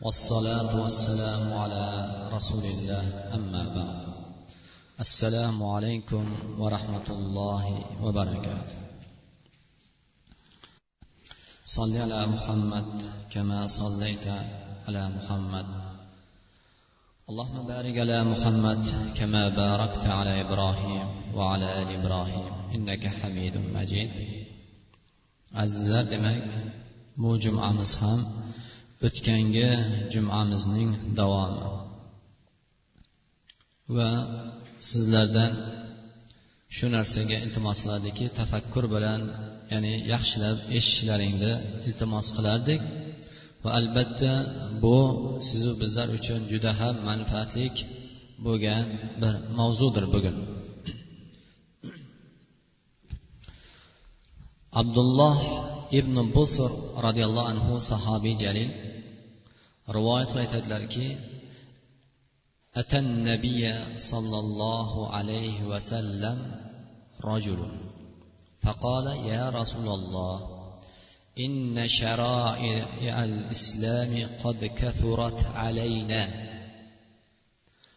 والصلاة والسلام على رسول الله أما بعد. السلام عليكم ورحمة الله وبركاته. صل على محمد كما صليت على محمد. اللهم بارك على محمد كما باركت على إبراهيم وعلى آل إبراهيم. إنك حميد مجيد. azizlar demak bu jumamiz ham o'tgangi jumamizning davomi. Va sizlardan shu narsaga iltimos qilardikki tafakkur bilan ya'ni yaxshilab eshitishlaringni iltimos qilardik. Va albatta bu sizu bizlar uchun juda ham manfaatli bo'lgan bir mavzudir bugun. Abdulloh ibn busur roziyallohu anhu sahobiy jalil rivoyat qilib aytadilarki النبي صلى الله عليه وسلم رجل فقال يا رسول الله إن شرائع الإسلام قد كثرت علينا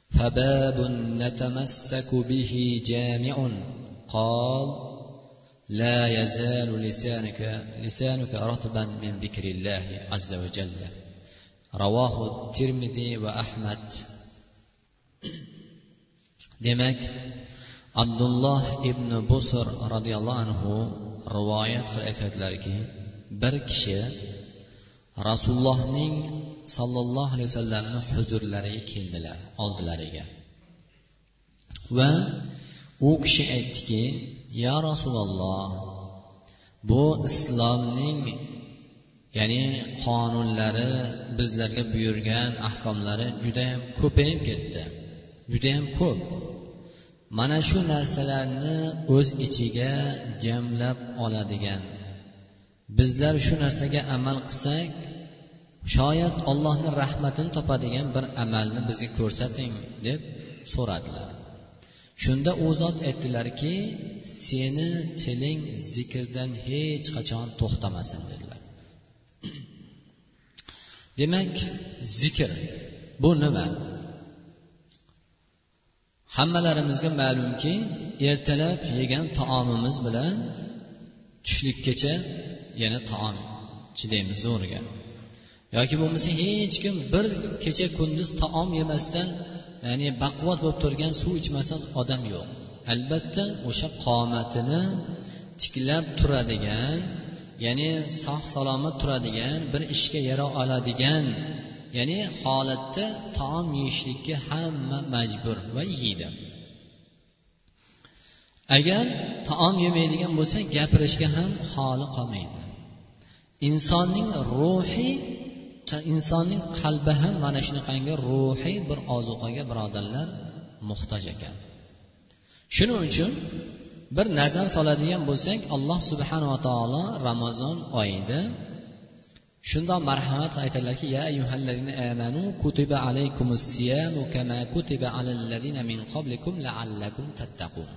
فباب نتمسك به جامع. قال لا يزال لسانك لسانك رطبا من ذكر الله عز وجل. ravohu termiziy va ahmad. Demak abdulloh ibn busr roziyallohu anhu rivoyat qilib aytadilarki bir kishi rasulullohning sollallohu alayhi vasallamni huzurlariga keldilar oldilariga. Va u kishi aytdiki yo rasululloh bu islomning ya'ni qonunlari bizlarga buyurgan ahkomlari judayam ko'payib ketdi. Judayam ko'p. Mana shu narsalarni o'z ichiga jamlab oladigan. Bizlar shu narsaga amal qilsak shoyat ollohni rahmatini topadigan bir amalni bizga ko'rsating deb so'radilar. Shunda u zot aytdilarki seni tiling zikrdan hech qachon to'xtamasin dedilar. Demak zikr bu nima? Hammalarimizga ma'lumki ertalab yegan taomimiz bilan tushlikkacha yana taom chidaymiz zo'riga. Yoki bo'lmasa hech kim bir kecha kunduz taom yemasdan ya'ni baquvvat bo'lib turgan suv ichmasdan odam yo'q. Albatta o'sha qomatini tiklab turadigan ya'ni sog' salomat turadigan bir ishga yara oladigan ya'ni holatda taom yeyishlikka hamma majbur va yeydi. Agar taom yemaydigan bo'lsa gapirishga ham holi qolmaydi. Insonning ruhiy insonning qalbi ham mana shunaqangi ruhiy bir ozuqaga birodarlar muhtoj ekan. Shuning uchun bir nazar soladigan bo'lsak alloh subhanava taolo ramazon oyida shundoq marhamat qilib aytadilarki ya ayyuhallazina amanu kutiba alaykumus siyamu kama kutiba alal ladina min qablikum la'allakum tattaqun.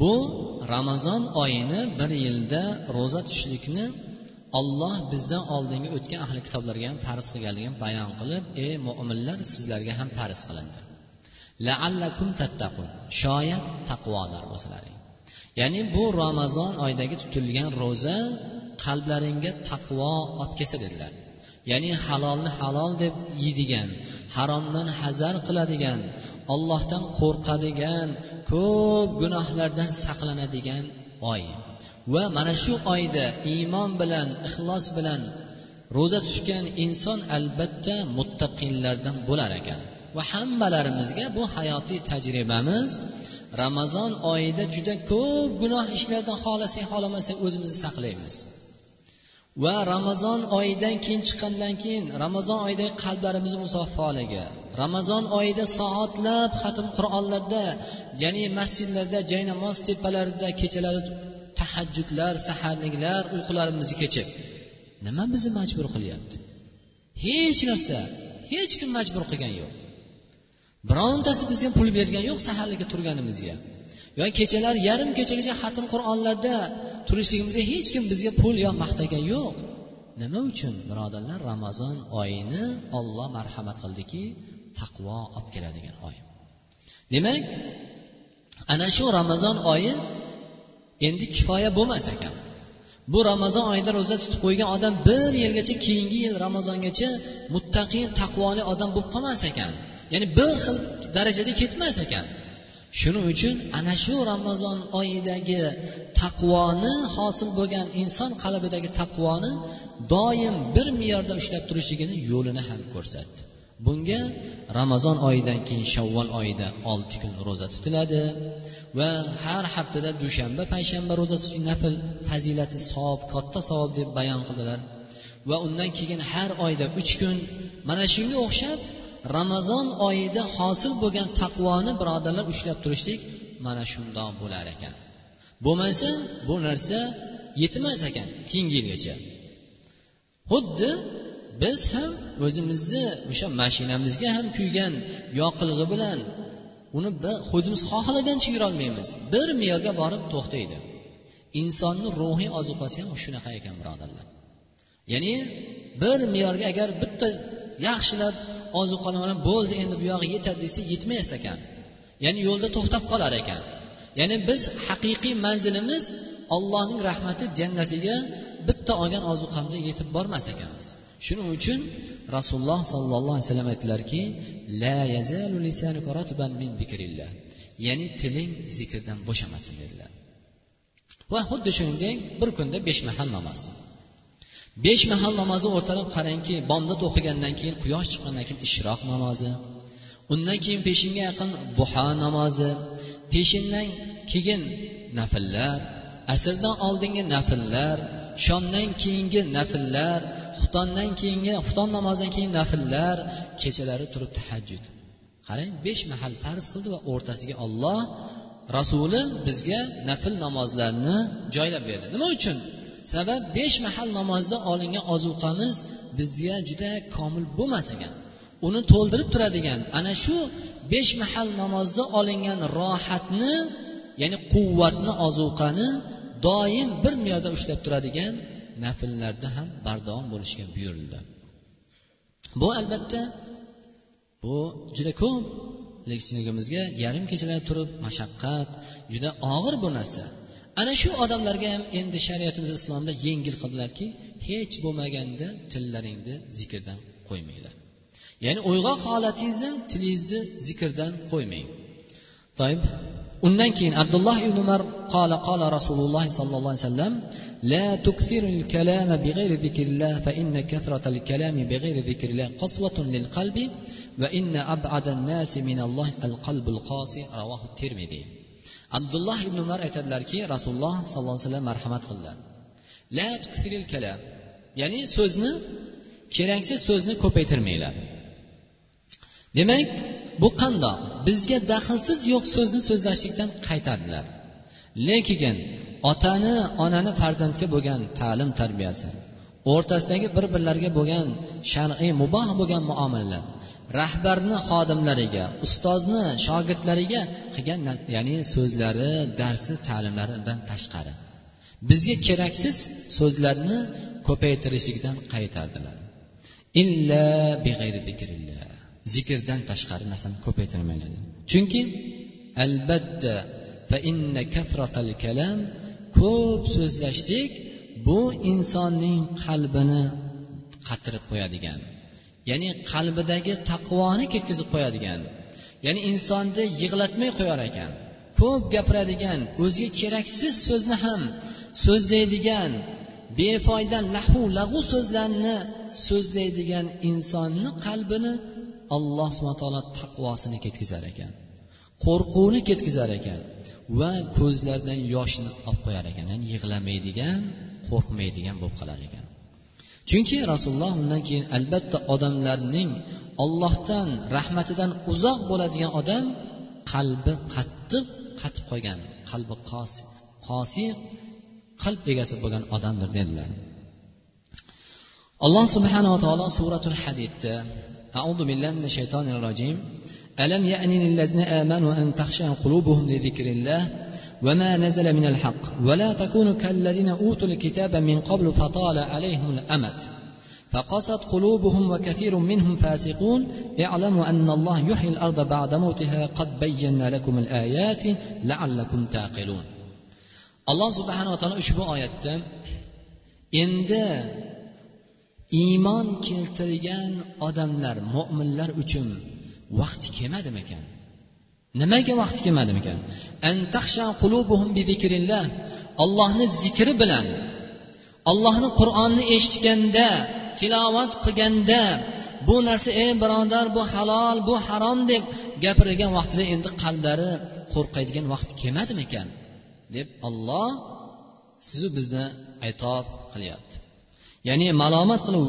Bu ramazon oyini bir yilda ro'za tutishlikni olloh bizdan oldingi o'tgan ahli kitoblarga ham farz qilganligini bayon qilib ey mo'minlar sizlarga ham farz qilindi. Laallakum tattaqun shoyat taqvodor bo'lsalaring ya'ni bu ramazon oyidagi tutilgan ro'za qalblaringga taqvo olib kelsa dedilar. ya'ni halolni halol deb yeydigan haromdan hazar qiladigan ollohdan qo'rqadigan ko'p gunohlardan saqlanadigan oy va mana shu oyda iymon bilan ixlos bilan ro'za tutgan inson albatta muttaqinlardan bo'lar ekan. Va hammalarimizga bu hayotiy tajribamiz ramazon oyida juda ko'p gunoh ishlardan xohlasak xohlamasak o'zimizni saqlaymiz. Va ramazon oyidan keyin chiqqandan keyin ramazon oyidagi qalblarimizni musaffoligi ramazon oyida soatlab xatm qur'onlarda ya'ni masjidlarda jaynamoz tepalarida kechalari tahajjudlar saharliklar uyqularimizni kechib nima bizni majbur qilyapti? Hech narsa hech kim majbur qilgani yo'q. Birontasi bizga pul bergani yo'q saharlikka turganimizga. Yoki kechalar yarim kechagacha xatm qur'onlarda turishligimizga hech kim bizga pul yo maqtagan yo'q. Nima uchun? Birodarlar ramazon oyini olloh marhamat qildiki taqvo olib keladigan oy. Demak ana shu ramazon oyi endi kifoya bo'lmas ekan. Bu ramazon oyida ro'za tutib qo'ygan odam bir yilgacha keyingi yil ramazongacha muttaqin taqvoli odam bo'lib qolmas ekan. Ya'ni bir xil darajada ketmas ekan. Shuning uchun ana shu ramazon oyidagi taqvoni hosil bo'lgan inson qalbidagi taqvoni doim bir me'yorda ushlab turishligini yo'lini ham ko'rsatdi. Bunga ramazon oyidan keyin shavvol oyida olti kun ro'za tutiladi va har haftada dushanba payshanba ro'za tutish nafl fazilati savob katta savob deb bayon qildilar. Va undan keyin har oyda uch kun. Mana shunga o'xshab ramazon oyida hosil bo'lgan taqvoni birodarlar ushlab turishlik mana shundoq bo'lar ekan. Bo'lmasa bu narsa yetmas ekan keyingi yilgacha. Xuddi biz ham o'zimizni o'sha mashinamizga ham kuygan yoqilg'i bilan uni o'zimiz xohlagancha yurolmaymiz bir me'yorga borib to'xtaydi. Insonni ruhiy ozuqasi ham shunaqa ekan birodarlar. Ya'ni bir me'yorga agar bitta yaxshilab ozuqalanib bo'ldi endi bu yog'i yetadi desa yetmas ekan. Ya'ni yo'lda to'xtab qolar ekan. Ya'ni biz haqiqiy manzilimiz allohning rahmati jannatiga bitta olgan ozuqamizga yetib bormas ekanmiz. Shuning uchun rasululloh sollallohu alayhi vasallam aytdilarki la yazalu min zikrillah. Ya'ni tiling zikrdan bo'shamasin dedilar. Va xuddi shuningdek bir kunda besh mahal namoz. Besh mahal namozi o'rtalab qarangki bomdod o'qigandan keyin quyosh chiqqandan keyin ishroq namozi. Undan keyin peshinga yaqin buha namozi. Peshindan keyin nafllar asrdan oldingi nafllar shomdan keyingi nafllar xutondan keyingi xuton namozidan keyin nafllar kechalari turib tahajjud. Qarang besh mahal farz qildi va o'rtasiga olloh rasuli bizga nafl namozlarni joylab berdi. Nima uchun? Sabab besh mahal namozda olingan ozuqamiz bizga juda komil bo'lmas ekan. Uni to'ldirib turadigan ana shu besh mahal namozda olingan rohatni ya'ni quvvatni ozuqani doim bir me'yorda ushlab turadigan nafllarda ham bardavom bo'lishga buyurildi. Bu albatta bu juda ko'p lekchiligimizga yarim kechalar turib mashaqqat juda og'ir bu narsa. ana shu odamlarga ham endi shariatimiz islomda yengil qildilarki hech bo'lmaganda tillaringni zikrdan qo'ymanglar ya'ni uyg'oq holatingizda tilingizni zikrdan qo'ymang toib undan keyin abdulloh ibn umar qola qola rasululloh sollallohu alayhi vasallam لا تكثر الكلام بغير ذكر الله فإن كثرة الكلام بغير ذكر الله قسوة للقلب وإن أبعد الناس من الله القلب القاسي رواه الترمذي abdulloh ibn umar aytadilarki rasululloh sollallohu alayhi vasallam marhamat qildilar. La tukfiril kalam. Ya'ni so'zni keraksiz so'zni ko'paytirmanglar. Demak bu qandoq? Bizga daxlsiz yo'q so'zni so'zlashlikdan qaytardilar. Lekin otani onani farzandga bo'lgan ta'lim tarbiyasi o'rtasidagi bir birlariga bo'lgan shar'iy muboh bo'lgan muomalalar rahbarni xodimlariga ustozni shogirdlariga qilgan ya'ni so'zlari darsi ta'limlaridan tashqari. Bizga keraksiz so'zlarni ko'paytirishlikdan qaytardilar. Illa zikrdan tashqari narsani ko'paytirmanglar chunki albatta ko'p so'zlashlik bu insonning qalbini qatirib qo'yadigan. Ya'ni qalbidagi taqvoni ketkazib qo'yadigan ya'ni insonni yig'latmay qo'yar ekan. Ko'p gapiradigan o'ziga keraksiz so'zni ham so'zlaydigan befoyda lahu lag'u so'zlarni so'zlaydigan insonni qalbini alloh subhana taolo taqvosini ketkazar ekan qo'rquvni ketkazar ekan va ko'zlaridan yoshni olib qo'yar ekan. Ya'ni yig'lamaydigan qo'rqmaydigan bo'lib qolar ekan. chunki rasululloh undan keyin albatta odamlarning ollohdan rahmatidan uzoq bo'ladigan odam qalbi qattiq qatib qolgan qalbi qosi qosi qalb egasi bo'lgan odamdir dedilar alloh subhanava taolo suratul hadidda أعوذ بالله من الشيطان الرجيم ألم يأن للذين آمنوا أن تخشع قلوبهم لذكر الله وما نزل من الحق ولا تكونوا كالذين اوتوا الكتاب من قبل فطال عليهم الامد فقست قلوبهم وكثير منهم فاسقون اعلموا ان الله يحيي الأرض بعد موتها قد بينا لكم الايات لعلكم تعقلون alloh subhanava taolo ushbu oyatda endi iymon keltirgan odamlar mo'minlar uchun vaqti kelmadimikan nimaga vaqti kelmadimikan? Ollohni zikri bilan ollohni qur'onni eshitganda tilovat qilganda bu narsa ey birodar bu halol bu harom deb gapirgan vaqtida endi qalblari qo'rqaydigan vaqt kelmadimikan? deb olloh sizu bizni aytob qilyapti. Ya'ni malomat qilib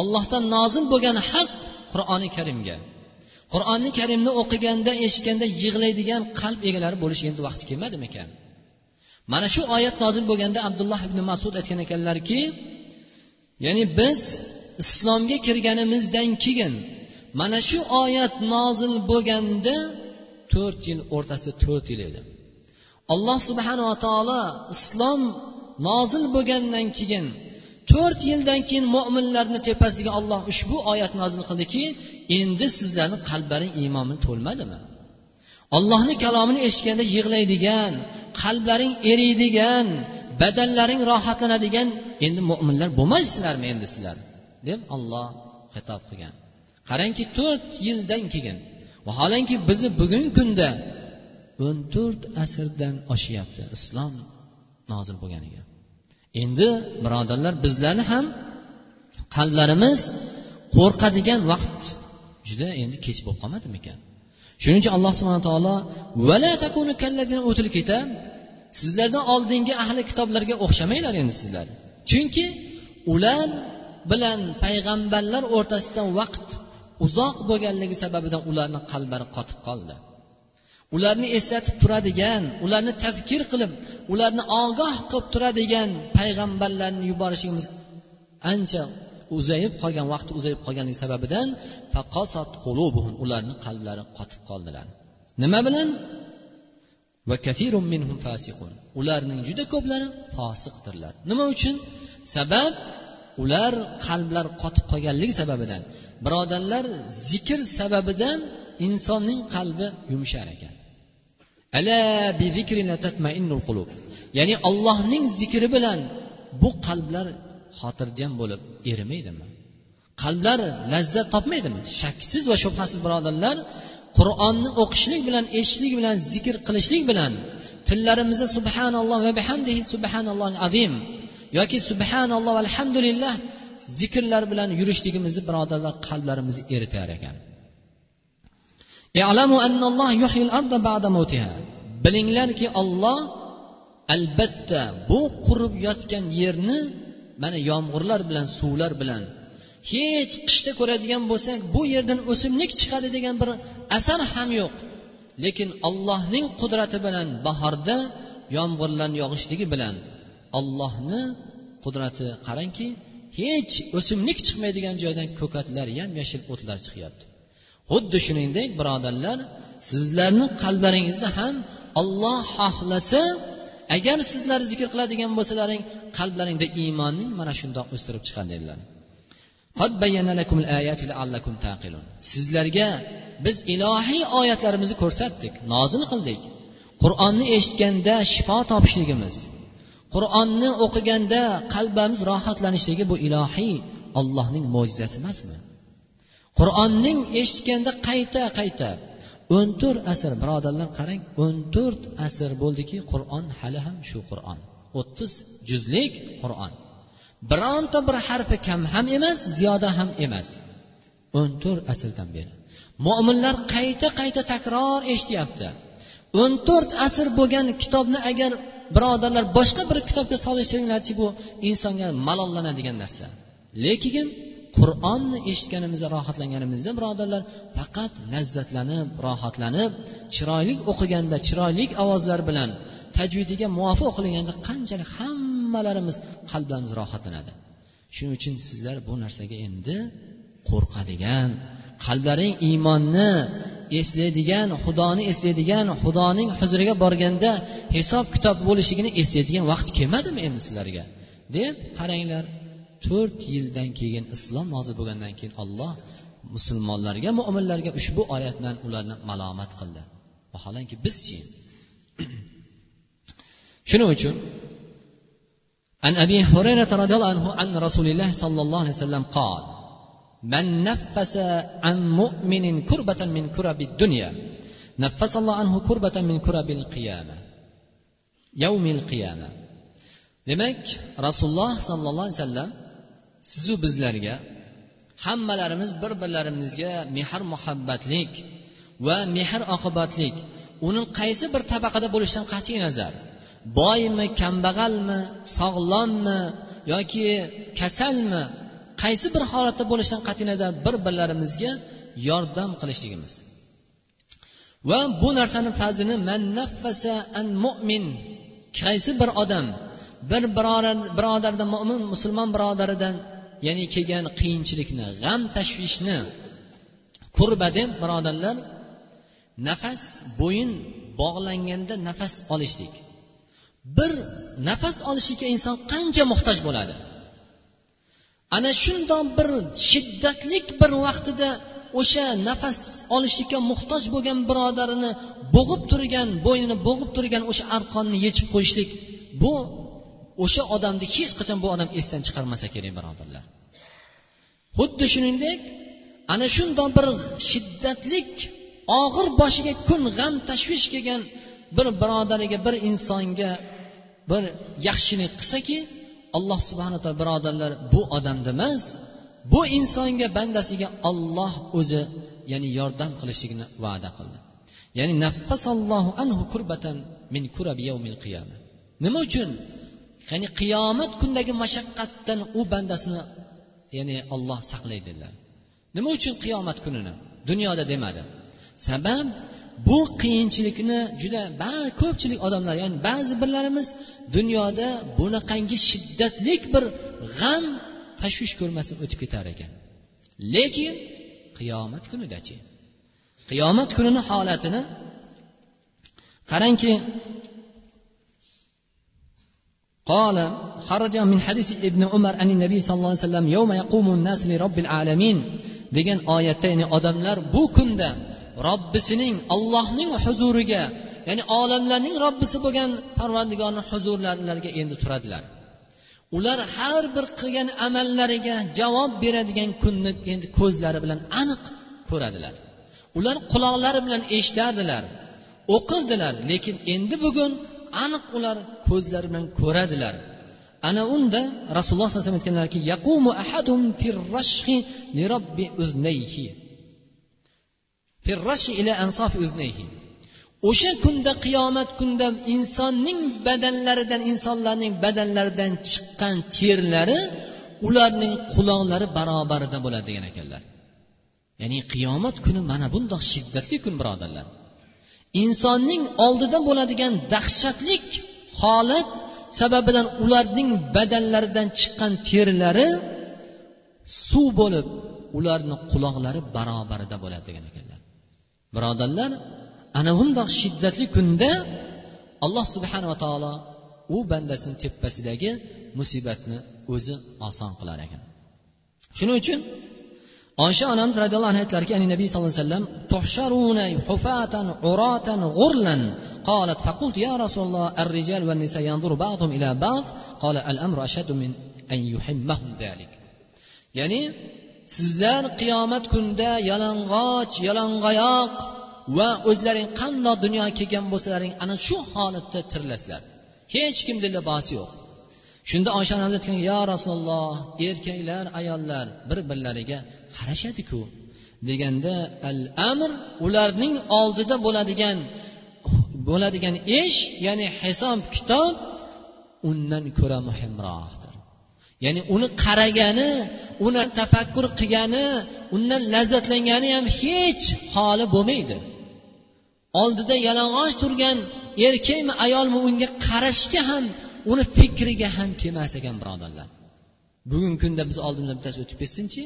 ollohdan nozil bo'lgan haq qur'oni karimga. Qur'oni karimni o'qiganda eshitganda yig'laydigan qalb egalari bo'lish endi vaqti kelmadimikan? Mana shu oyat nozil bo'lganda abdulloh ibn masud aytgan ekanlarki ya'ni biz islomga kirganimizdan keyin mana shu oyat nozil bo'lganda to'rt yil o'rtasida to'rt yil edi. Alloh subhanava taolo islom nozil bo'lgandan keyin to'rt yildan keyin mo'minlarni tepasiga olloh ushbu oyat nozil qildiki endi sizlarni qalblaring iymon to'lmadimi? Ollohni kalomini eshitganda yig'laydigan qalblaring eriydigan badanlaring rohatlanadigan endi mo'minlar bo'lmaysizlarmi endi sizlar? deb olloh xitob qilgan. Qarangki to'rt yildan keyin vaholanki bizni bugungi kunda o'n to'rt asrdan oshyapti islom nozil bo'lganiga. Endi birodarlar bizlarni ham qalblarimiz qo'rqadigan vaqt juda endi kech bo'lib qolmadimikan? Shuning uchun alloh subhana taolo sizlardan oldingi ahli kitoblarga o'xshamanglar endi sizlar. Chunki ular bilan payg'ambarlar o'rtasidan vaqt uzoq bo'lganligi sababidan ularni qalblari qotib qoldi. Ularni eslatib turadigan ularni tadkir qilib ularni ogoh qilib turadigan payg'ambarlarni yuborishimiz ancha uzayib qolgan vaqti uzayib qolganligi sababidan ularni qalblari qotib qoldilar. Nima bilan? Va kafirun minhum fasiqun ularning juda ko'plari fosiqdirlar. Nima uchun? Sabab ular qalblar qotib qolganligi sababidan birodarlar zikr sababidan insonning qalbi yumshar ekan. Ya'ni allohning zikri bilan bu qalblar xotirjam bo'lib erimaydimi? Qalblar lazzat topmaydimi? Shaksiz va shubhasiz birodarlar qur'onni o'qishlik bilan eshitishlik bilan zikr qilishlik bilan tillarimizda subhanalloh va bihamdihi subhanalloh azim yoki subhanalloh alhamdulillah zikrlar bilan yurishligimizni birodarlar qalblarimizni eritar ekan. Bilinglarki olloh albatta bu qurib yotgan yerni mana yomg'irlar bilan suvlar bilan hech qishda ko'radigan bo'lsak bu yerdan o'simlik chiqadi degan bir asar ham yo'q. Lekin allohning qudrati bilan bahorda yomg'irlarni yog'ishligi bilan ollohni qudrati qarangki hech o'simlik chiqmaydigan joydan ko'katlar yam yashil o'tlar chiqyapti. Xuddi shuningdek birodarlar sizlarni qalblaringizda ham olloh xohlasa agar sizlar zikr qiladigan bo'lsalaring qalblaringda iymonning mana shundoq o'stirib chiqqan dedilar. Sizlarga biz ilohiy oyatlarimizni ko'rsatdik nozil qildik. Qur'onni eshitganda shifo topishligimiz qur'onni o'qiganda qalbimiz rohatlanishligi bu ilohiy ollohning mo'jizasi emasmi? Qur'onning eshitganda qayta qayta o'n to'rt asr birodarlar qarang o'n to'rt asr bo'ldiki qur'on hali ham shu qur'on. O'ttiz juzlik qur'on. Bironta bir harfi kam ham emas ziyoda ham emas. O'n to'rt asrdan beri. Mo'minlar qayta qayta takror eshityapti. O'n to'rt asr bo'lgan kitobni agar birodarlar boshqa bir kitobga solishtiringlarchi bu insonga malollanadigan narsa. Lekin qur'onni eshitganimizda rohatlanganimizda birodarlar faqat lazzatlanib rohatlanib chiroyli o'qiganda chiroyli ovozlar bilan tajvidiga muvofiq o'qilganda qanchalik hammalarimiz qalblarimiz rohatlanadi. Shuning uchun sizlar bu narsaga endi qo'rqadigan qalblaring iymonni eslaydigan xudoni eslaydigan xudoning huzuriga borganda hisob kitob bo'lishligini eslaydigan vaqt kelmadimi endi sizlarga? deb qaranglar. to'rt yildan keyin islom nozil bo'lgandan keyin olloh musulmonlarga mo'minlarga ushbu oyat bilan ularni malomat qildi vaholanki bizchi shuning uchun عن أبي هريرة رضي الله عنه عن رسول الله صلى الله عليه وسلم قال من نفس عن مؤمن كربة من كرب الدنيا نفس الله عنه كربة من كرب القيامة يوم القيامة demak rasululloh sollallohu alayhi vasallam sizu bizlarga hammalarimiz bir birlarimizga mehr muhabbatlik va mehr oqibatlik uni qaysi bir tabaqada bo'lishidan qat'iy nazar boymi kambag'almi sog'lommi yoki kasalmi qaysi bir holatda bo'lishidan qat'iy nazar bir birlarimizga yordam qilishligimiz. Va bu narsani fazlini man naffasa an mo'min qaysi bir odam bir birodardan mo'min musulmon birodaridan ya'ni kelgan qiyinchilikni g'am tashvishni kurba deb birodarlar nafas bo'yin bog'langanda nafas olishlik. Bir nafas olishlikka inson qancha muhtoj bo'ladi? Ana shundoq bir shiddatlik bir vaqtida o'sha nafas olishlikka muhtoj bo'lgan birodarini bo'g'ib turgan bo'ynini bo'g'ib turgan o'sha arqonni yechib qo'yishlik bu o'sha odamni hech qachon bu odam esdan chiqarmasa kerak birodarlar. Xuddi shuningdek ana shundoq bir shiddatlik og'ir boshiga kun g'am tashvish kelgan bir birodariga bir insonga bir yaxshilik qilsaki alloh subhana taolo birodarlar bu odamda emas bu insonga bandasiga olloh o'zi ya'ni yordam qilishligini va'da qildi. Ya'ni naffasallohu anhu kurbatan min kurabi yawmil qiyama nima uchun ya'ni qiyomat kundagi mashaqqatdan u bandasini ya'ni olloh saqlaydi dedilar. Nima uchun qiyomat kunini dunyoda demadi? Sabab bu qiyinchilikni juda ko'pchilik odamlar ya'ni ba'zi birlarimiz dunyoda bunaqangi shiddatlik bir g'am tashvish ko'rmasdan o'tib ketar ekan. Lekin qiyomat kunidachi qiyomat kunini holatini qarangki قال خرج من حديث ابن عمر عن النبي صلى الله عليه وسلم يوم يقوم الناس لرب العالمين degan oyatda ya'ni odamlar bu kunda robbisining ollohning huzuriga ya'ni olamlarning robbisi bo'lgan parvardigorni huzurlariga endi turadilar ular har bir qilgan amallariga javob beradigan kunni endi ko'zlari bilan aniq ko'radilar ular quloqlari bilan eshitardilar o'qirdilar lekin endi bugun aniq ular ko'zlari bilan ko'radilar. Ana unda rasululloh sallallohu alayhi vasallam aytganlarki yaqumu ahadum firrashhi li robbi uznayhi. Firrashi ila ansofi uznayhi. O'sha kunda qiyomat kunda insonning badanlaridan insonlarning badanlaridan chiqqan terlari ularning quloqlari barobarida bo'ladi degan ekanlar. Ya'ni qiyomat kuni mana bundoq shiddatli kun birodarlar. Insonning oldida bo'ladigan dahshatlik holat sababidan ularning badanlaridan chiqqan terlari suv bo'lib ularni quloqlari barobarida bo'ladi degan ekanlar. Birodarlar ana bundoq shiddatli kunda alloh subhanava taolo u bandasini tepasidagi musibatni o'zi oson qilar ekan. Shuning uchun oysha onamiz roziyallohu anhu aytdilarki nabiy sallallohu alayhi vasallam tuhsharuna hufatan uratan g'urlan قالت فقلت يا رسول الله الرجال والنساء ينظر بعضهم إلى بعض قال الأمر أشد من أن يحمهم ذلك يعني sizlar qiyomat kunida yalang'och yalang'oyoq va o'zlaring qandoq dunyoga kelgan bo'lsalaring ana shu holatda tirilasizlar hech kimda libosi yo'q shunda oysha onamiz aytgan yo rasululloh erkaklar ayollar bir birlariga qarashadiku deganda al amr ularning oldida bo'ladigan bo'ladigan ish ya'ni hisob kitob undan ko'ra muhimroqdir. Ya'ni uni qaragani uni tafakkur qilgani undan lazzatlangani ham hech holi bo'lmaydi. Oldida yalang'och turgan erkakmi ayolmi unga qarashga ham uni fikriga ham kelmas ekan birodarlar. Bugungi kunda biz oldimizdan bittasi o'tib ketsinchi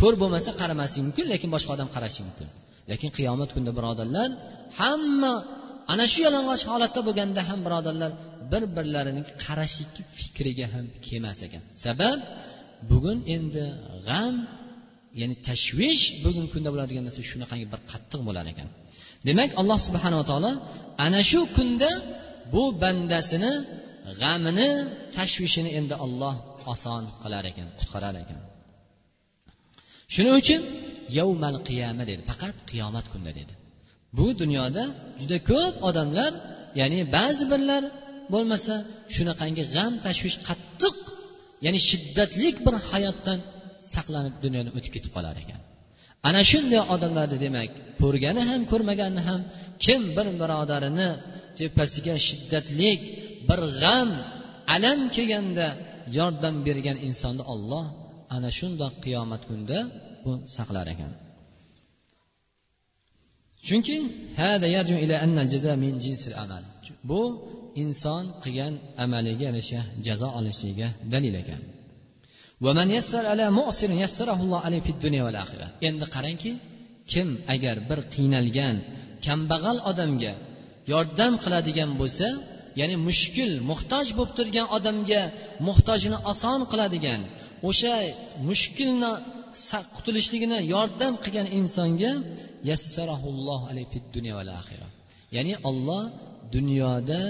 ko'r bo'lmasa qaramasligi mumkin lekin boshqa odam qarashi mumkin. Lekin qiyomat kunida birodarlar hamma ana shu yalang'och holatda bo'lganda ham birodarlar bir birlarining qarashiki fikriga ham kelmas ekan. Sabab bugun endi g'am ya'ni tashvish bugungi kunda bo'ladigan narsa shunaqangi bir qattiq bo'lar ekan. Demak alloh subhanava taolo ana shu kunda bu bandasini g'amini tashvishini endi olloh oson qilar ekan qutqarar ekan. Shuning uchun yavmal qiyama dedi. Faqat qiyomat kunida dedi. Bu dunyoda juda ko'p odamlar ya'ni ba'zi birlar bo'lmasa shunaqangi g'am tashvish qattiq ya'ni shiddatlik bir hayotdan saqlanib dunyodan o'tib ketib qolar ekan. Ana shunday odamlarni demak ko'rgani ham ko'rmagani ham kim bir birodarini tepasiga shiddatlik bir g'am alam kelganda yordam bergan insonni olloh ana shundoq qiyomat kunida bu saqlar ekan. Chunki bu inson qilgan amaliga yarasha jazo olishligiga dalil ekan. Endi qarangki kim agar bir qiynalgan kambag'al odamga yordam qiladigan bo'lsa ya'ni mushkul muhtoj bo'lib turgan odamga muhtojini oson qiladigan o'sha mushkulni qutulishligini yordam qilgan insonga ya'ni olloh dunyoda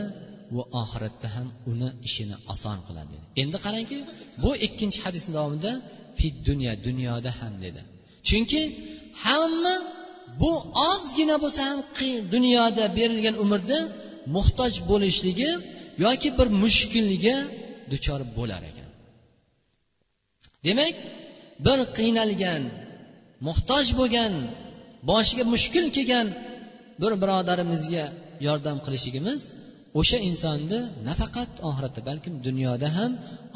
va oxiratda ham uni ishini oson qiladi. Dedi endi qarangki bu ikkinchi hadisni davomida fid dunyo dunyoda ham dedi. Chunki hamma bu ozgina bo'lsa ham dunyoda berilgan umrda muhtoj bo'lishligi yoki bir mushkulga duchor bo'lar ekan. Demak bir qiynalgan muhtoj bo'lgan boshiga mushkul kelgan bir birodarimizga yordam qilishligimiz o'sha insonni nafaqat oxiratda balkim dunyoda ham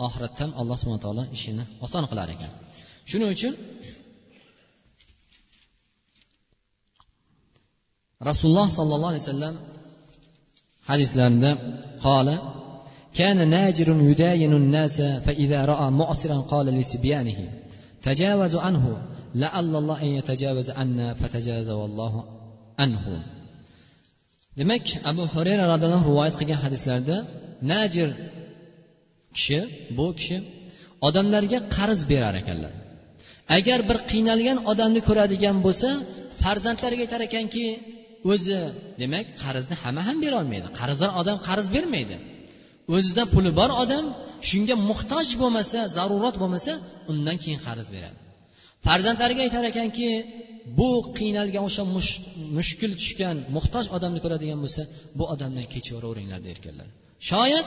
oxiratda ham alloh subhana taolo ishini oson qilar ekan shuning uchun rasululloh sollallohu alayhi vasallam hadislarida qola كان ناجر يداين الناس فإذا رأى معسرا قال لسبيانه تجاوزوا عنه لعل الله أن يتجاوز عنا فتجاوز والله عنه demak abu hurayra roziyallohu rivoyat qilgan hadislarda najir kishi bu kishi odamlarga qarz berar ekanlar agar bir qiynalgan odamni ko'radigan bo'lsa farzandlariga aytar ekanki o'zi demak qarzni hamma ham berolmaydi qarzdor odam qarz bermaydi o'zida puli bor odam shunga muhtoj bo'lmasa zarurat bo'lmasa undan keyin qarz beradi. Farzandlariga aytar ekanki bu qiynalgan o'sha mushkul tushgan muhtoj odamni ko'radigan bo'lsa bu odamdan kechiravringlar derkanlar shoyat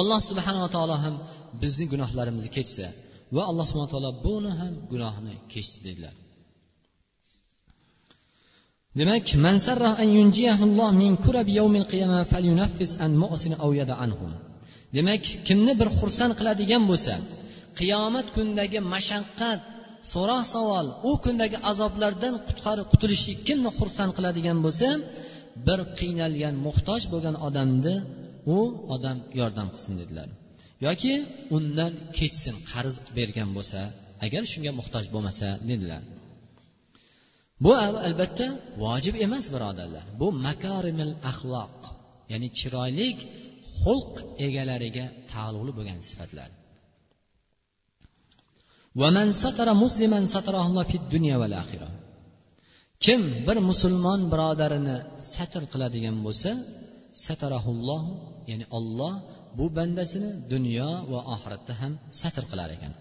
alloh subhanava taolo ham bizni gunohlarimizni kechsa va alloh subhana taolo buni ham gunohini kechdi dedilar. Demak demak kimni bir xursand qiladigan bo'lsa qiyomat kunidagi mashaqqat so'roq savol u kundagi azoblardan qutqarib qutulishlik kimni xursand qiladigan bo'lsa bir qiynalgan muhtoj bo'lgan odamni u odam yordam qilsin dedilar. Yoki undan kechsin qarz bergan bo'lsa agar shunga muhtoj bo'lmasa dedilar. Bu albatta vojib emas birodarlar. Bu makarimil axloq ya'ni chiroylik xulq egalariga taalluqli bo'lgan sifatlar. kim bir musulmon birodarini satr qiladigan bo'lsa satarahulloh ya'ni olloh bu bandasini dunyo va oxiratda ham satr qilar ekan.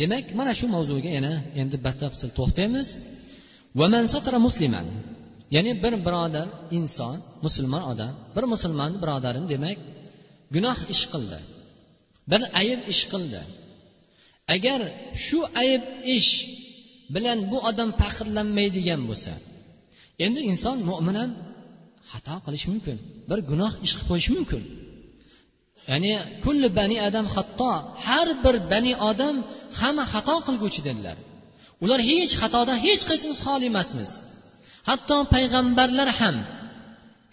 Demak mana shu mavzuga yana endi batafsil to'xtaymiz. Musliman ya'ni bir birodar inson musulmon odam bir musulmon birodarini demak gunoh ish qildi bir ayb ish qildi. Agar shu ayb ish bilan bu odam faxrlanmaydigan bo'lsa endi inson mo'min ham xato qilishi mumkin bir gunoh ish qilib qo'yishi mumkin. Ya'ni kulli bani adam xatto har bir bani odam hamma xato qilguvchi dedilar. Ular hech xatodan hech qaysimiz xoli emasmiz. Hatto payg'ambarlar ham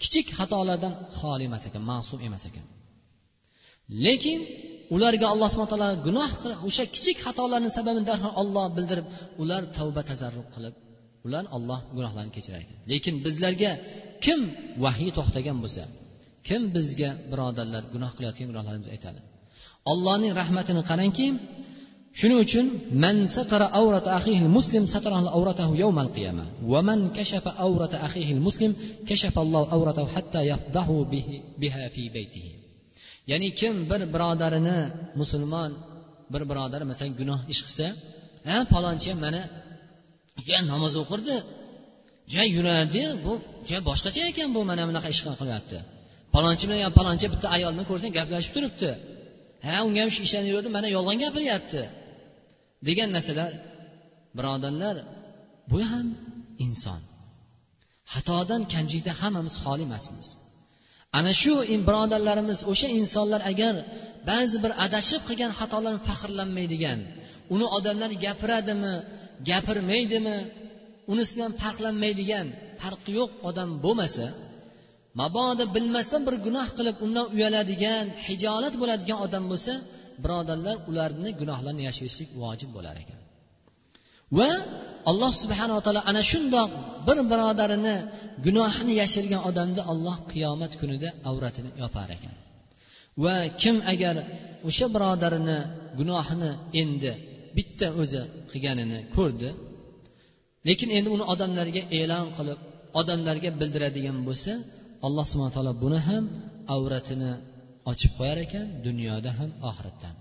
kichik xatolardan xoli emas ekan ma'sum emas ekan. Lekin ularga alloh subhana taolo gunoh o'sha kichik xatolarni sababini darhol olloh bildirib ular tavba tazarrub qilib ular olloh gunohlarini kechirar ekan. Lekin bizlarga kim vahiy to'xtagan bo'lsa kim bizga birodarlar gunoh qilayotgan gunohlarimizni aytadi? Allohning rahmatini qarangki shuning uchun man satara avrata axihi muslim satarahu avratahu yawmal qiyama va man kashafa avrata axihi muslim kashafa alloh avratahu hatta yafdahu biha fi baytihi. Ya'ni kim bir birodarini musulmon bir birodar masalan gunoh ish qilsa ha palonchi mana ja namoz o'qirdi ja yurardi bu ja boshqacha ekan bu mana bunaqa ish qilyapti. Palonchi bilan palonchi bitta ayolni ko'rsang gaplashib turibdi. Ha unga ham shu ishlarni yurdi mana yolg'on gapiryapti. Degan narsalar birodarlar bu ham inson. Xatodan kamchilikdan hammamiz xoli emasmiz. Ana shu birodarlarimiz o'sha insonlar agar ba'zi bir adashib qilgan xatolarni faxrlanmaydigan uni odamlar gapiradimi gapirmaydimi unisidan farqlanmaydigan farqi yo'q odam bo'lmasa mabodo bilmasdan bir gunoh qilib undan uyaladigan hijolat bo'ladigan odam bo'lsa birodarlar ularni gunohlarini yashirishlik vojib bo'lar ekan. Va alloh subhanava taolo ana shundoq bir birodarini gunohini yashirgan odamni alloh qiyomat kunida avratini yopar ekan. Va kim agar o'sha birodarini gunohini endi bitta o'zi qilganini ko'rdi lekin endi uni odamlarga e'lon qilib odamlarga bildiradigan bo'lsa alloh subhana taolo buni ham avratini ochib qo'yar ekan dunyoda ham oxiratda ham.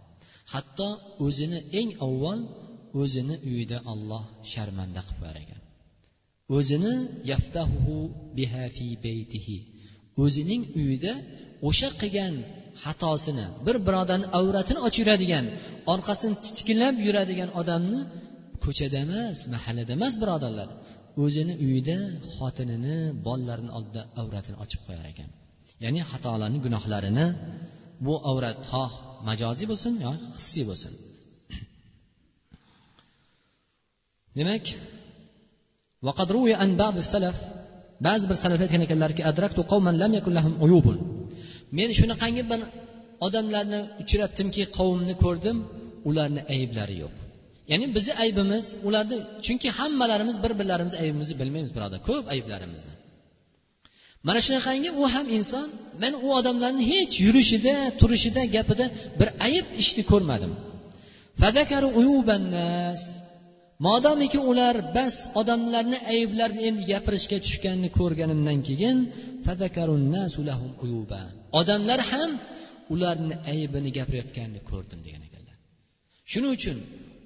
Hatto o'zini eng avval o'zini uyida olloh sharmanda qilib qo'yar ekan. O'zini yaftahu biha fi baytihi o'zining uyida o'sha qilgan xatosini bir birodarni avratini ochib yuradigan orqasini titkilab yuradigan odamni ko'chada emas mahallada emas birodarlar. O'zini uyida xotinini bolalarini oldida avratini ochib qo'yar ekan. Ya'ni xatolarni gunohlarini bu avrat xoh majoziy bo'lsin yo hissiy bo'lsin. Demak ba'zi bir salaf aytgan ekanlarki men shunaqangi bir odamlarni uchratdimki qavmni ko'rdim ularni ayblari yo'q. Ya'ni bizni aybimiz ularni chunki hammalarimiz bir birlarimizni aybimizni bilmaymiz birodar ko'p ayblarimizni. Mana shunaqangi u ham inson men u odamlarni hech yurishida turishida gapida bir ayb ishni ko'rmadim. Modomiki ular bas odamlarni ayblarini endi gapirishga tushganini ko'rganimdan keyin odamlar ham ularni aybini gapirayotganini ko'rdim degan ekanlar. Shuning uchun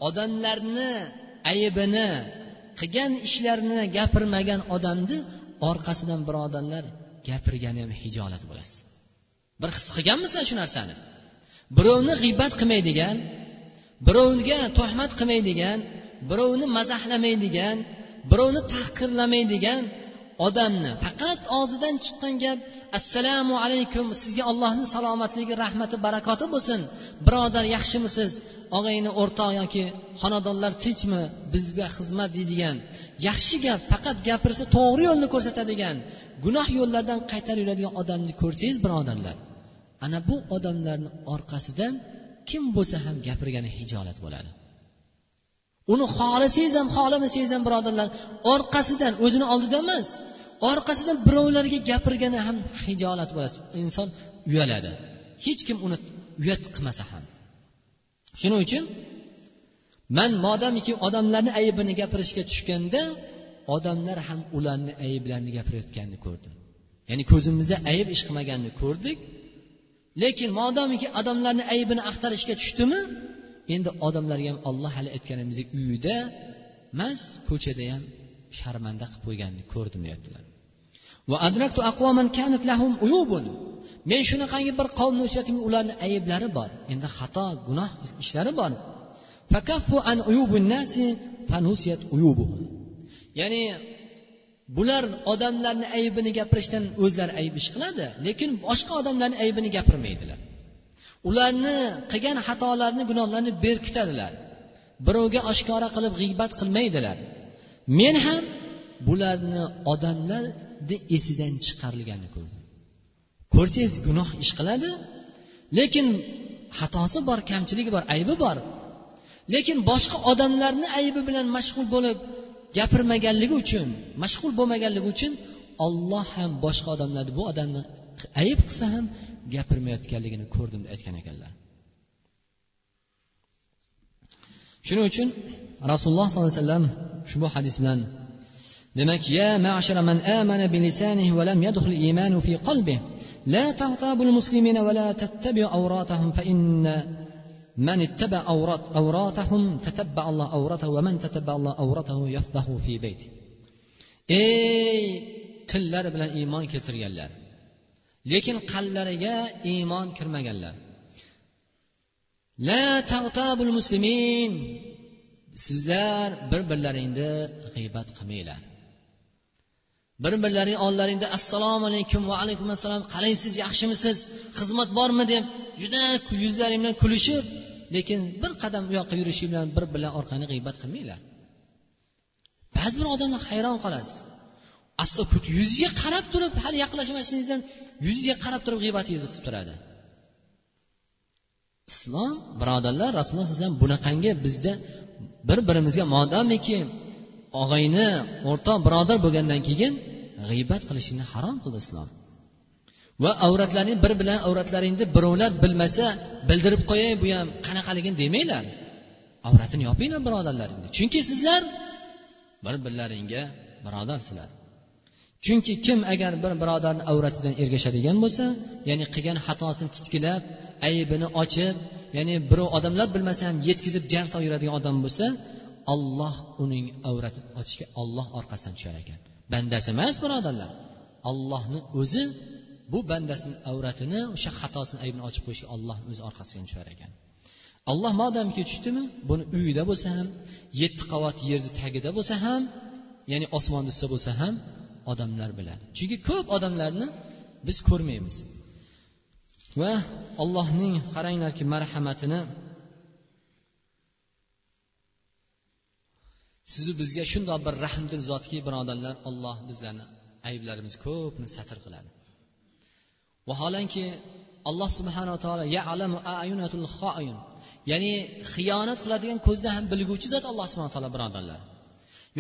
odamlarni aybini qilgan ishlarini gapirmagan odamni orqasidan birodarlar gapirgani ham hijolat bo'lasiz. Bir his qilganmisizlar shu narsani? Birovni g'iybat qilmaydigan birovga tuhmat qilmaydigan birovni mazahlamaydigan birovni tahqirlamaydigan odamni faqat og'zidan chiqqan gap assalomu alaykum sizga allohni salomatligi rahmati barakoti bo'lsin. Birodar yaxshimisiz? Og'ayni o'rtoq yoki xonadonlar tinchmi? Bizga xizmat deydigan yaxshi gap faqat gapirsa to'g'ri yo'lni ko'rsatadigan gunoh yo'llardan qaytarib yuradigan odamni ko'rsangiz birodarlar ana bu odamlarni orqasidan kim bo'lsa ham gapirgani hijolat bo'ladi. Uni xohlasangiz ham xohlamasangiz ham birodarlar orqasidan o'zini oldida emas orqasidan birovlarga gapirgani ham hijolat bo'ladi. Inson uyaladi hech kim uni uyat qilmasa ham. Shuning uchun man modomiki odamlarni aybini gapirishga tushganda odamlar ham ularni ayblarini gapirayotganini ko'rdim. Ya'ni ko'zimizda ayb ish qilmaganini ko'rdik. Lekin modomiki odamlarni aybini axtarishga tushdimi endi odamlarga ham olloh hali aytganimizdek uyida emas ko'chada ham sharmanda qilib qo'yganini ko'rdim deyaptilar. Men shunaqangi bir qavmni uchratdimki ularni ayblari bor. Endi xato gunoh ishlari bor. Ya'ni bular odamlarni aybini gapirishdan o'zlari ayb ish qiladi lekin boshqa odamlarni aybini gapirmaydilar. Ularni qilgan xatolarini gunohlarni berkitadilar. Birovga oshkora qilib g'iybat qilmaydilar. Men ham bularni odamlarni esidan chiqarilganini ko'rdim. Ko'rsangiz gunoh ish qiladi lekin xatosi bor kamchiligi bor aybi bor. lekin boshqa odamlarni aybi bilan mashg'ul bo'lib gapirmaganligi uchun mashg'ul bo'lmaganligi uchun olloh ham boshqa odamlarni bu odamni ayb qilsa ham gapirmayotganligini ko'rdim deb aytgan ekanlar shuning uchun rasululloh sollallohu alayhi vasallam ushbu hadis bilan demak ya ma'shara man amana bi lisanihi va lam yadkhul imanu fi qalbihi la tagtabu المسلمين ولا تتبعوا أوراتهم فإن من اتبع أورات أوراتهم تتبع الله أورته ومن تتبع الله أورته يفضح في بيته ey tillari bilan iymon keltirganlar lekin qalblariga iymon kirmaganlar la tagtabul muslimin sizlar bir birlaringni g'iybat qilmanglar bir birlaring oldlaringda assalomu alaykum va alaykum assalom qalaysiz yaxshimisiz xizmat bormi deb juda yuzlaring bilan kulishib lekin bir qadam u yoqqa yurishi bilan bir bilan orqani g'iybat qilmanglar. Ba'zi bir odamlar hayron qolasiz. Aslo yuziga qarab turib hali yaqinlashmasingizdan yuziga qarab turib g'iybatingizni qilib turadi. Islom birodarlar rasululloh alayhi vasallam bunaqangi bizda bir birimizga modomiki og'ayni o'rtoq birodar bo'lgandan keyin g'iybat qilishni harom qildi islom. Va avratlaring bir bilan avratlaringni birovlar bilmasa bildirib qo'yay bu ham qanaqaligini demanglar. Avratini yopinglar birodarlaringni. Chunki sizlar bir birlaringga birodarsizlar. Chunki kim agar bir birodarni avratidan ergashadigan bo'lsa ya'ni qilgan xatosini titkilab aybini ochib ya'ni birov odamlar bilmasa ham yetkazib jar soyiradigan odam bo'lsa olloh uning avratini ochishga olloh orqasidan tushar ekan. Bandasi emas birodarlar. Ollohni o'zi bu bandasini avratini o'sha xatosini aybini ochib qo'yishga ollohni o'zi orqasidan tushar ekan. Alloh modomiki tushdimi? Buni uyida bo'lsa ham yetti qavat yerni tagida bo'lsa ham ya'ni osmonda ustida bo'lsa ham odamlar biladi. Chunki ko'p odamlarni biz ko'rmaymiz. Va allohning qaranglarki marhamatini sizu bizga shundoq bir rahmdil zotki birodarlar olloh bizlarni ayblarimiz ko'pni satr qiladi. Vaholanki alloh subhanava taolo yalamu ayunatul xoin ya'ni xiyonat qiladigan ko'zda ham bilguvchi zot alloh subhana taolo birodarlar.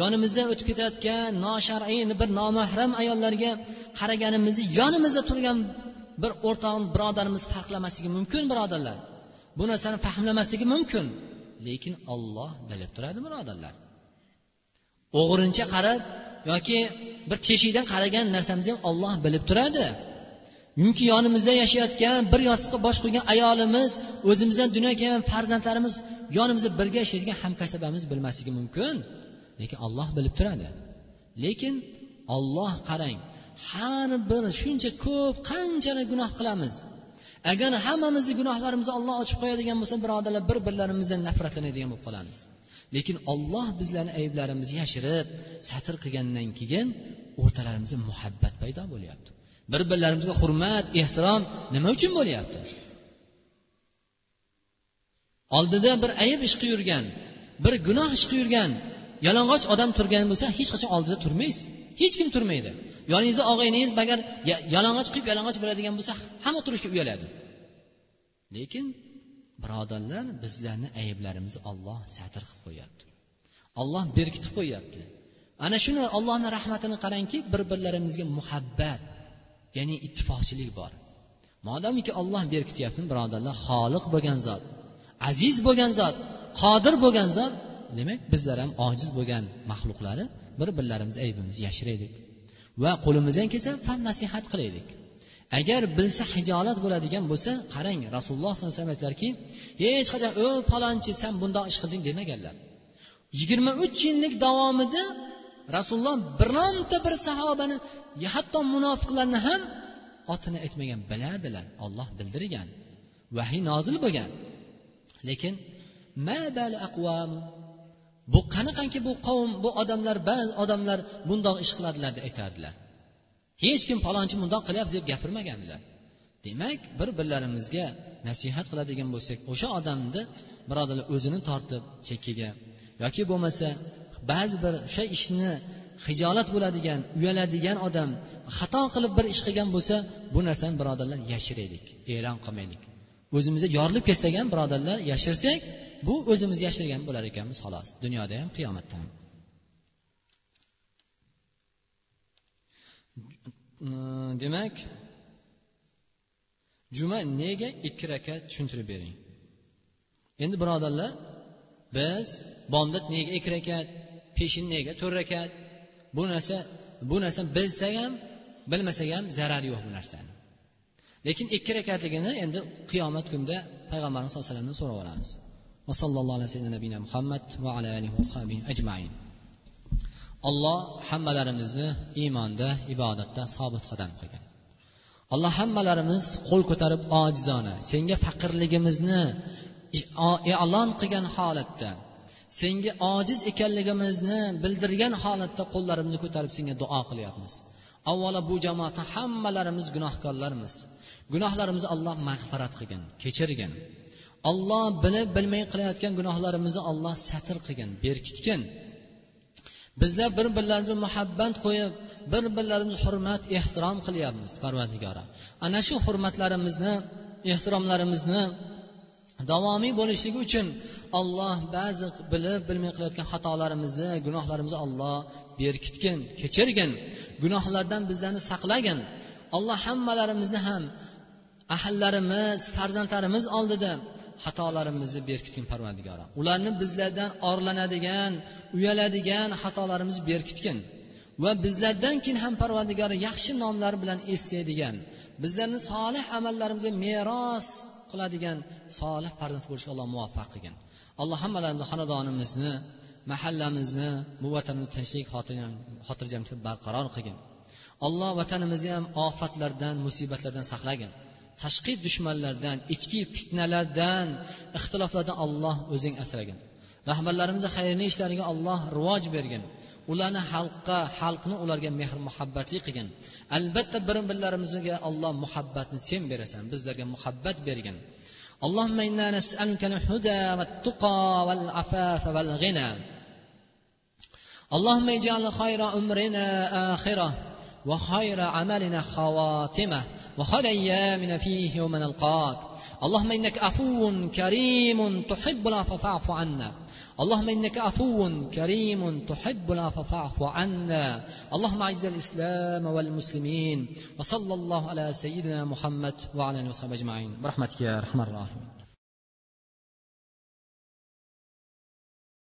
Yonimizdan o'tib ketayotgan noshar'iy bir nomahram ayollarga qaraganimizni yonimizda turgan bir o'rtog'im birodarimiz farqlamasligi mumkin birodarlar. Bu narsani fahmlamasligi mumkin. Lekin olloh bilib turadi birodarlar. O'g'rincha qarab yoki bir teshikdan qaragan narsamizni ham olloh bilib turadi. Yoki yonimizda yashayotgan bir yostiqqa bosh qo'ygan ayolimiz o'zimizdan dunyoga kelgan farzandlarimiz yonimizda birga yashaydigan hamkasabamiz bilmasligi mumkin. Lekin olloh bilib turadi. Lekin olloh qarang har bir shuncha ko'p qanchalar gunoh qilamiz. Agar hammamizni gunohlarimizni olloh ochib qo'yadigan bo'lsa birodarlar bir birlarimizdan nafratlanadigan bo'lib qolamiz. Lekin olloh bizlarni ayblarimizni yashirib satr qilgandan keyin o'rtalarimizda muhabbat paydo bo'lyapti. Bir birlarimizga hurmat ehtirom nima uchun bo'lyapti? Oldida bir ayb ish qilib yurgan bir gunoh ish qilib yurgan yalang'och odam turgan bo'lsa hech qachon oldida turmaysiz. Hech kim turmaydi. Yoningizda og'ayningiz agar yalang'och qilib yalang'och bo'ladigan bo'lsa hamma turishga uyaladi. Lekin birodarlar bizlarni ayblarimizni olloh satr qilib qo'yyapti. Olloh berkitib qo'yyapti. Ana shuni ollohni rahmatini qarangki bir birlarimizga muhabbat ya'ni ittifoqchilik bor. Modomiki olloh berkityapti birodarlar? Xoliq bo'lgan zot aziz bo'lgan zot qodir bo'lgan zot. Demak bizlar ham ojiz bo'lgan maxluqlari bir birlarimiz aybimizni yashiraylik. Va qo'limizdan kelsa fan nasihat qilaylik. Agar bilsa hijolat bo'ladigan bo'lsa qarang rasululloh sollallohu alayhi vasallam aytdilarki hech qachon o palonchi san bundoq ish qilding demaganlar. Yigirma uch yillik davomida rasululloh bironta bir sahobani hatto munofiqlarni ham otini aytmagan bilardilar. Olloh bildirgan. Vahiy nozil bo'lgan. Lekin bu qanaqangi bu qavm bu odamlar ba'zi odamlar bundoq ish qiladilar deb aytardilar. Hech kim palonchi bundoq qilyapti deb gapirmagandilar. Demak bir birlarimizga nasihat qiladigan bo'lsak o'sha odamni birodarlar o'zini tortib chekkaga yoki bo'lmasa ba'zi bir o'sha ishni hijolat bo'ladigan uyaladigan odam xato qilib bir ish qilgan bo'lsa bu narsani birodarlar yashiraylik e'lon qilmaylik. O'zimizga yorilib ketsak ham birodarlar yashirsak bu o'zimiz yashirgan bo'lar ekanmiz xolos. Dunyoda ham qiyomatda ham. Hm, demak juma nega ikki rakat tushuntirib bering? Endi birodarlar biz bomdod nega ikki rakat peshinnaga to'rt rakat? Bu narsa bu narsa bilsak ham bilmasak ham zarari yo'q bu narsani. Lekin ikki rakatligini endi qiyomat kunida payg'ambarimiz sallallohu alayhi vasallamdan so'rab olamiz. Va sallallohu alayhi muhammad va ala alihi ashabi ajmain. Alloh hammalarimizni iymonda ibodatda sobit qadam qilgan. Alloh hammalarimiz qo'l ko'tarib ojizona senga faqirligimizni e'lon qilgan holatda senga ojiz ekanligimizni bildirgan holatda qo'llarimizni ko'tarib senga duo qilyapmiz. Avvalo bu jamoatni hammalarimiz gunohkorlarmiz. Gunohlarimizni alloh mag'firat qilgin kechirgin. Olloh bilib bilmay qilayotgan gunohlarimizni olloh satr qilgin berkitgin. Bizlar bir birlarimizni muhabbat qo'yib bir birlarimizni hurmat ehtirom qilyapmiz parvardigora. Ana shu hurmatlarimizni ehtiromlarimizni davomiy bo'lishligi uchun olloh ba'zi bilib bilmay qilayotgan xatolarimizni gunohlarimizni olloh berkitgin kechirgin gunohlardan bizlarni saqlagin. Alloh hammalarimizni ham ahllarimiz farzandlarimiz oldida xatolarimizni berkitgin parvardigora. Ularni bizlardan orlanadigan uyaladigan xatolarimizni berkitgin va bizlardan keyin ham parvardigora yaxshi nomlar bilan eslaydigan bizlarni solih amallarimizga meros qiladigan solih farzand bo'lishga alloh muvaffaq qilgin. Alloh hammalarimizni xonadonimizni mahallamizni bu vatanni tinchlik xotirjamlik barqaror qilgin. Alloh vatanimizni ham ofatlardan musibatlardan saqlagin. Tashqi dushmanlardan ichki fitnalardan ixtiloflardan alloh o'zing asragin. Rahbarlarimizni xayrli ishlariga alloh rivoj bergin. ularni xalqqa xalqni ularga mehr muhabbatli qilgin albatta bir birlarimizga alloh muhabbatni sen berasan bizlarga muhabbat bergin اللهم انا نسالك الهدى والتقى والعفاف والغنى اللهم اجعل خير امرنا اخره وخير عملنا خواتمه وخير ايامنا فيه يوم نلقاك اللهم انك عفو كريم تحب العفو فاعف عنا اللهم إنك عفو كريم تحب العفو فاعف عنا. اللهم أعز الإسلام والمسلمين وصلى الله على سيدنا محمد وعلى آله وصحبه أجمعين. برحمتك يا أرحم الراحمين.